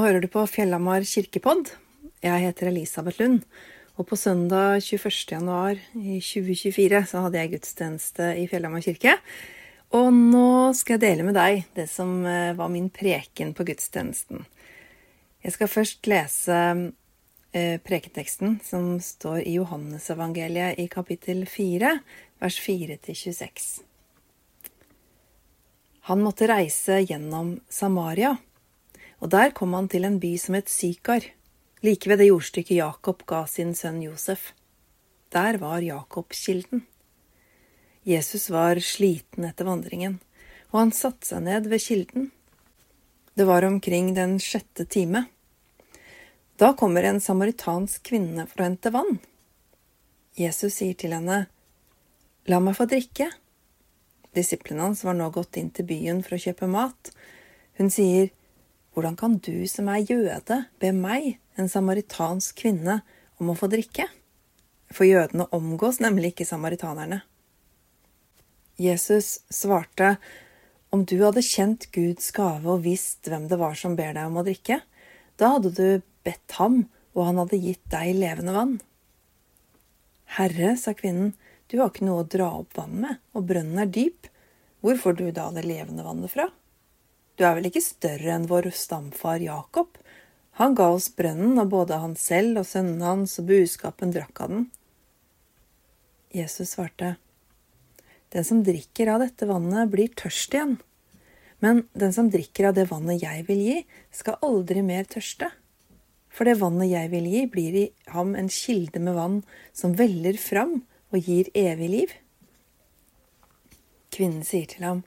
Nå hører du på Fjellhamar kirkepodd. Jeg heter Elisabeth Lund. Og på søndag 21. januar i 2024 så hadde jeg gudstjeneste i Fjellhamar kirke. Og nå skal jeg dele med deg det som eh, var min preken på gudstjenesten. Jeg skal først lese preketeksten som står i Johannesevangeliet i kapittel 4, vers 4-26. Han måtte reise gjennom Samaria og der kom han til en by som het Sykar, like ved det jordstykket Jakob ga sin sønn Josef. Der var Jakobskilden. Jesus var sliten etter vandringen, og han satte seg ned ved kilden. Det var omkring den sjette time. Da kommer en samaritansk kvinne for å hente vann. Jesus sier til henne, La meg få drikke. Disiplene hans var nå gått inn til byen for å kjøpe mat. Hun sier, hvordan kan du som er jøde, be meg, en samaritansk kvinne, om å få drikke? For jødene omgås nemlig ikke samaritanerne. Jesus svarte, om du hadde kjent Guds gave og visst hvem det var som ber deg om å drikke, da hadde du bedt ham, og han hadde gitt deg levende vann. Herre, sa kvinnen, du har ikke noe å dra opp vann med, og brønnen er dyp, hvor får du da det levende vannet fra? Du er vel ikke større enn vår stamfar Jakob? Han ga oss brønnen, og både han selv og sønnen hans og buskapen drakk av den. Jesus svarte, Den som drikker av dette vannet, blir tørst igjen. Men den som drikker av det vannet jeg vil gi, skal aldri mer tørste. For det vannet jeg vil gi, blir i ham en kilde med vann som veller fram og gir evig liv. Kvinnen sier til ham,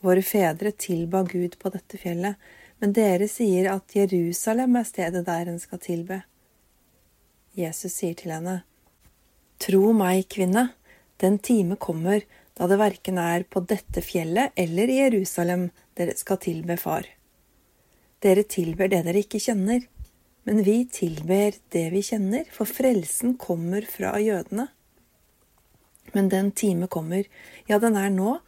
Våre fedre tilba Gud på dette fjellet, men dere sier at Jerusalem er stedet der en skal tilbe. Jesus sier til henne, Tro meg, kvinne, den time kommer da det verken er på dette fjellet eller i Jerusalem dere skal tilbe Far. Dere tilber det dere ikke kjenner, men vi tilber det vi kjenner, for frelsen kommer fra jødene. Men den time kommer, ja, den er nå,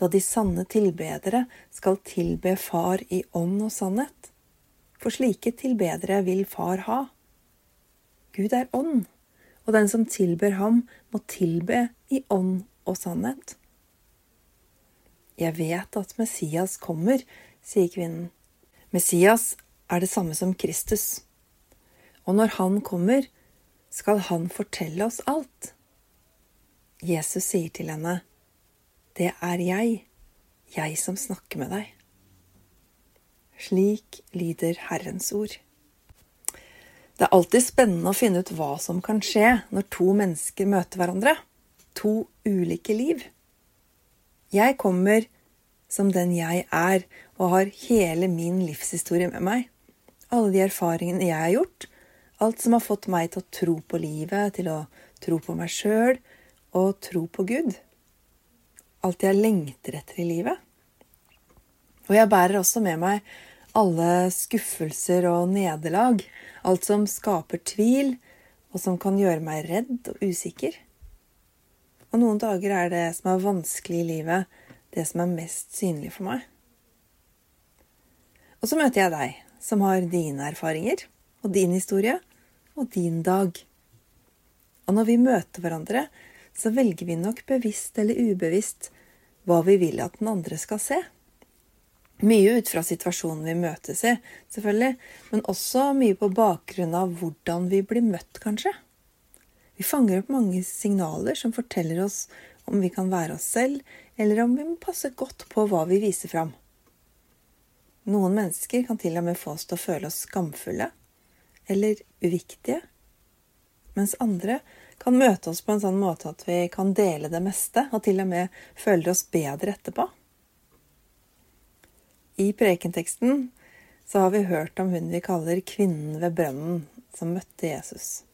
da de sanne tilbedere skal tilbe Far i ånd og sannhet. For slike tilbedere vil Far ha. Gud er ånd, og den som tilber ham, må tilbe i ånd og sannhet. Jeg vet at Messias kommer, sier kvinnen. Messias er det samme som Kristus. Og når han kommer, skal han fortelle oss alt. Jesus sier til henne, det er jeg, jeg som snakker med deg. Slik lyder Herrens ord. Det er alltid spennende å finne ut hva som kan skje når to mennesker møter hverandre. To ulike liv. Jeg kommer som den jeg er, og har hele min livshistorie med meg. Alle de erfaringene jeg har gjort, alt som har fått meg til å tro på livet, til å tro på meg sjøl og tro på Gud alt jeg lengter etter i livet. Og jeg bærer også med meg alle skuffelser og nederlag, alt som skaper tvil, og som kan gjøre meg redd og usikker. Og noen dager er det som er vanskelig i livet, det som er mest synlig for meg. Og så møter jeg deg, som har dine erfaringer og din historie og din dag. Og når vi møter hverandre, så velger vi nok bevisst eller ubevisst hva vi vil at den andre skal se. Mye ut fra situasjonen vi møtes i, selvfølgelig, men også mye på bakgrunn av hvordan vi blir møtt, kanskje. Vi fanger opp mange signaler som forteller oss om vi kan være oss selv, eller om vi må passe godt på hva vi viser fram. Noen mennesker kan til og med få oss til å føle oss skamfulle eller uviktige, mens andre kan møte oss på en sånn måte at vi kan dele det meste, og til og med føler oss bedre etterpå. I prekenteksten så har vi hørt om hun vi kaller kvinnen ved brønnen, som møtte Jesus.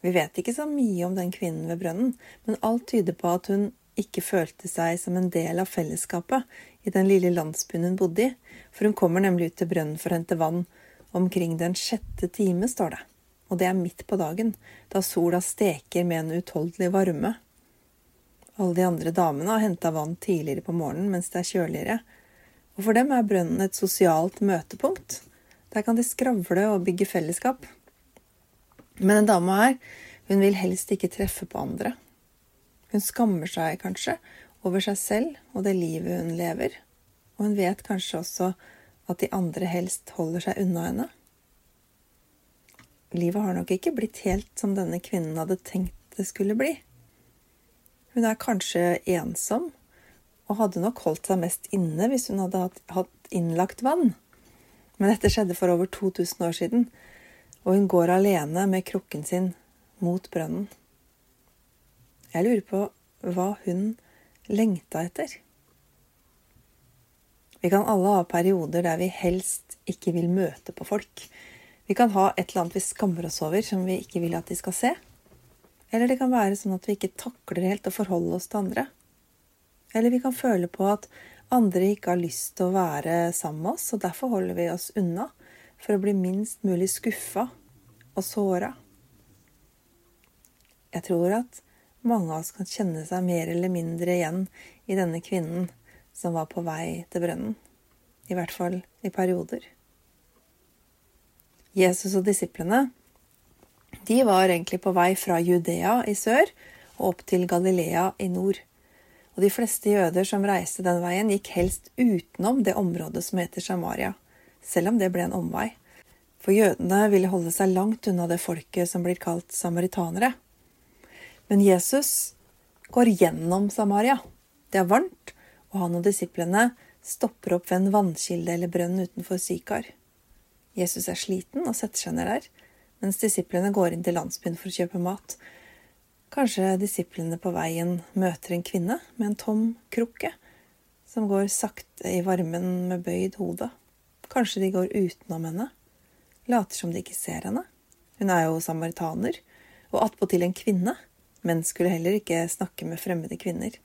Vi vet ikke så mye om den kvinnen ved brønnen, men alt tyder på at hun ikke følte seg som en del av fellesskapet i den lille landsbyen hun bodde i, for hun kommer nemlig ut til brønnen for å hente vann omkring den sjette time, står det, og det er midt på dagen, da sola steker med en utholdelig varme. Alle de andre damene har henta vann tidligere på morgenen mens det er kjøligere, og for dem er brønnen et sosialt møtepunkt. Der kan de skravle og bygge fellesskap. Men den dama her, hun vil helst ikke treffe på andre. Hun skammer seg kanskje over seg selv og det livet hun lever, og hun vet kanskje også at de andre helst holder seg unna henne. Livet har nok ikke blitt helt som denne kvinnen hadde tenkt det skulle bli. Hun er kanskje ensom, og hadde nok holdt seg mest inne hvis hun hadde hatt innlagt vann. Men dette skjedde for over 2000 år siden, og hun går alene med krukken sin mot brønnen. Jeg lurer på hva hun lengta etter. Vi kan alle ha perioder der vi helst ikke vil møte på folk. Vi kan ha et eller annet vi skammer oss over, som vi ikke vil at de skal se. Eller det kan være sånn at vi ikke takler helt å forholde oss til andre. Eller vi kan føle på at andre ikke har lyst til å være sammen med oss, og derfor holder vi oss unna for å bli minst mulig skuffa og såra. Jeg tror at mange av oss kan kjenne seg mer eller mindre igjen i denne kvinnen som var på vei til brønnen. I hvert fall i perioder. Jesus og disiplene de var egentlig på vei fra Judea i sør og opp til Galilea i nord. Og de fleste jøder som reiste den veien, gikk helst utenom det området som heter Samaria, selv om det ble en omvei for jødene ville holde seg langt unna det folket som blir kalt samaritanere. Men Jesus går gjennom Samaria. Det er varmt, og han og disiplene stopper opp ved en vannkilde eller brønn utenfor Sikar. Jesus er sliten og setter seg ned der, mens disiplene går inn til landsbyen for å kjøpe mat. Kanskje disiplene på veien møter en kvinne med en tom krukke, som går sakte i varmen med bøyd hode. Kanskje de går utenom henne later som de ikke ser henne. Hun er jo samaritaner, og attpåtil en kvinne, men skulle heller ikke snakke med fremmede kvinner.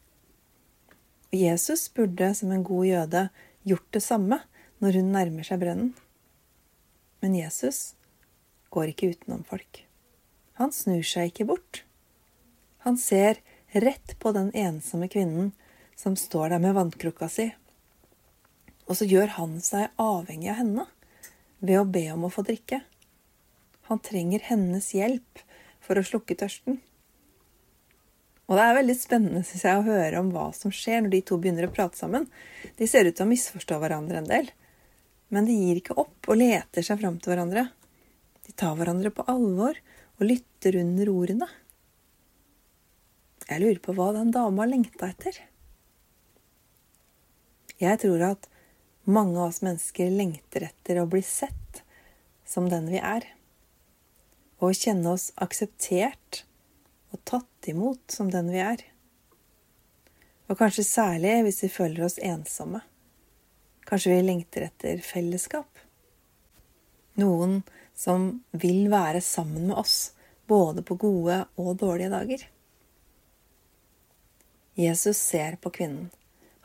Jesus burde, som en god jøde, gjort det samme når hun nærmer seg brønnen. Men Jesus går ikke utenom folk. Han snur seg ikke bort. Han ser rett på den ensomme kvinnen som står der med vannkrukka si, og så gjør han seg avhengig av henne ved å be om å få drikke. Han trenger hennes hjelp for å slukke tørsten. Og det er veldig spennende synes jeg, å høre om hva som skjer når de to begynner å prate sammen. De ser ut til å misforstå hverandre en del, men de gir ikke opp og leter seg fram til hverandre. De tar hverandre på alvor og lytter under ordene. Jeg lurer på hva den dama lengta etter. Jeg tror at mange av oss mennesker lengter etter å bli sett som den vi er, og kjenne oss akseptert og tatt imot som den vi er. Og kanskje særlig hvis vi føler oss ensomme. Kanskje vi lengter etter fellesskap. Noen som vil være sammen med oss, både på gode og dårlige dager. Jesus ser på kvinnen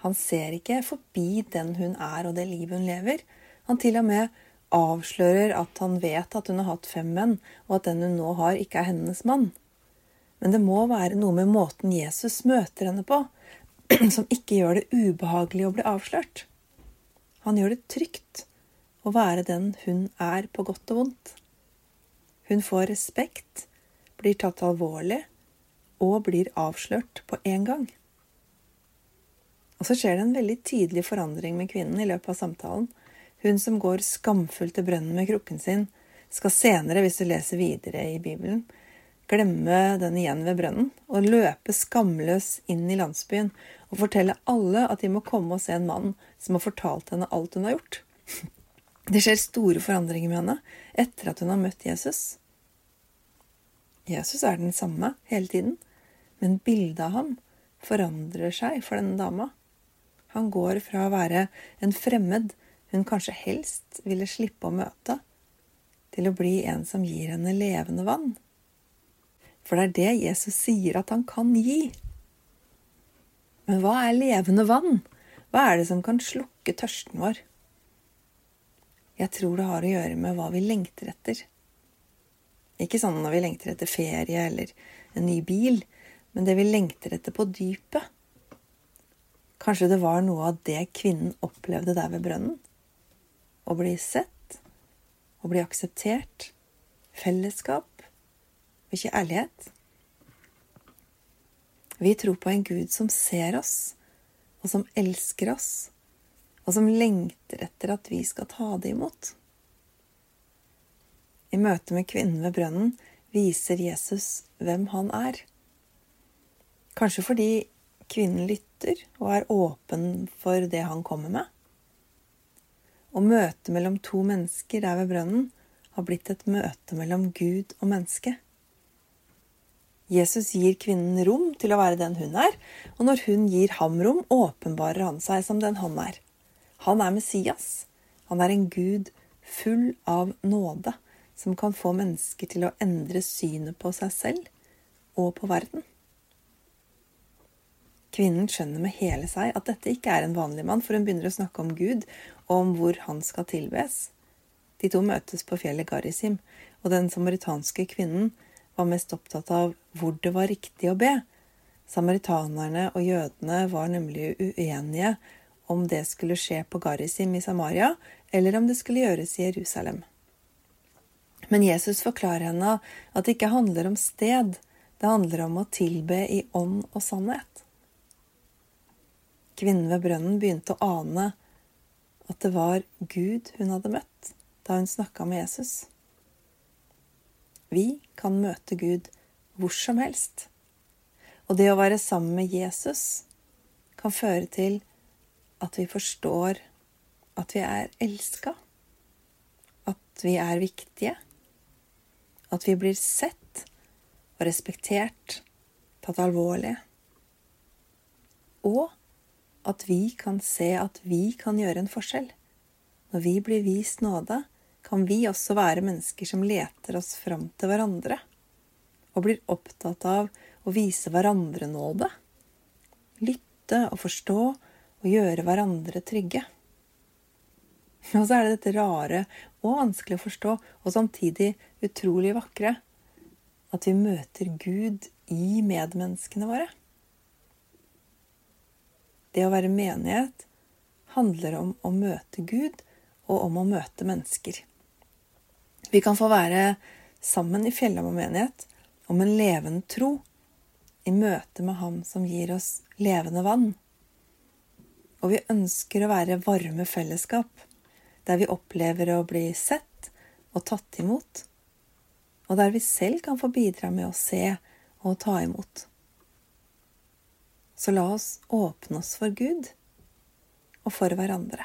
han ser ikke forbi den hun er og det livet hun lever. Han til og med avslører at han vet at hun har hatt fem menn, og at den hun nå har, ikke er hennes mann. Men det må være noe med måten Jesus møter henne på, som ikke gjør det ubehagelig å bli avslørt. Han gjør det trygt å være den hun er, på godt og vondt. Hun får respekt, blir tatt alvorlig og blir avslørt på en gang. Og så skjer det en veldig tydelig forandring med kvinnen i løpet av samtalen. Hun som går skamfullt til brønnen med krukken sin, skal senere, hvis du leser videre i Bibelen, glemme den igjen ved brønnen og løpe skamløs inn i landsbyen og fortelle alle at de må komme og se en mann som har fortalt henne alt hun har gjort. Det skjer store forandringer med henne etter at hun har møtt Jesus. Jesus er den samme hele tiden, men bildet av ham forandrer seg for denne dama. Han går fra å være en fremmed hun kanskje helst ville slippe å møte, til å bli en som gir henne levende vann. For det er det Jesus sier at han kan gi. Men hva er levende vann? Hva er det som kan slukke tørsten vår? Jeg tror det har å gjøre med hva vi lengter etter. Ikke sånn når vi lengter etter ferie eller en ny bil, men det vi lengter etter på dypet. Kanskje det var noe av det kvinnen opplevde der ved brønnen? Å bli sett, å bli akseptert, fellesskap og ikke ærlighet. Vi tror på en Gud som ser oss, og som elsker oss, og som lengter etter at vi skal ta det imot. I møte med kvinnen ved brønnen viser Jesus hvem han er. Kanskje fordi kvinnen lytter og er åpen for det han kommer med. Og møtet mellom to mennesker der ved brønnen har blitt et møte mellom Gud og menneske. Jesus gir kvinnen rom til å være den hun er, og når hun gir ham rom, åpenbarer han seg som den han er. Han er Messias. Han er en gud full av nåde, som kan få mennesker til å endre synet på seg selv og på verden. Kvinnen skjønner med hele seg at dette ikke er en vanlig mann, for hun begynner å snakke om Gud og om hvor han skal tilbes. De to møtes på fjellet Garisim, og den samaritanske kvinnen var mest opptatt av hvor det var riktig å be. Samaritanerne og jødene var nemlig uenige om det skulle skje på Garisim i Samaria, eller om det skulle gjøres i Jerusalem. Men Jesus forklarer henne at det ikke handler om sted, det handler om å tilbe i ånd og sannhet. Kvinnen ved brønnen begynte å ane at det var Gud hun hadde møtt da hun snakka med Jesus. Vi kan møte Gud hvor som helst. Og det å være sammen med Jesus kan føre til at vi forstår at vi er elska, at vi er viktige, at vi blir sett og respektert, tatt alvorlig, og at vi kan se at vi kan gjøre en forskjell. Når vi blir vist nåde, kan vi også være mennesker som leter oss fram til hverandre, og blir opptatt av å vise hverandre nåde. Lytte og forstå og gjøre hverandre trygge. Og så er det dette rare og vanskelig å forstå, og samtidig utrolig vakre, at vi møter Gud i medmenneskene våre. Det å være menighet handler om å møte Gud og om å møte mennesker. Vi kan få være sammen i Fjellhamar menighet om en levende tro i møte med Ham som gir oss levende vann. Og vi ønsker å være varme fellesskap, der vi opplever å bli sett og tatt imot, og der vi selv kan få bidra med å se og ta imot. Så la oss åpne oss for Gud og for hverandre.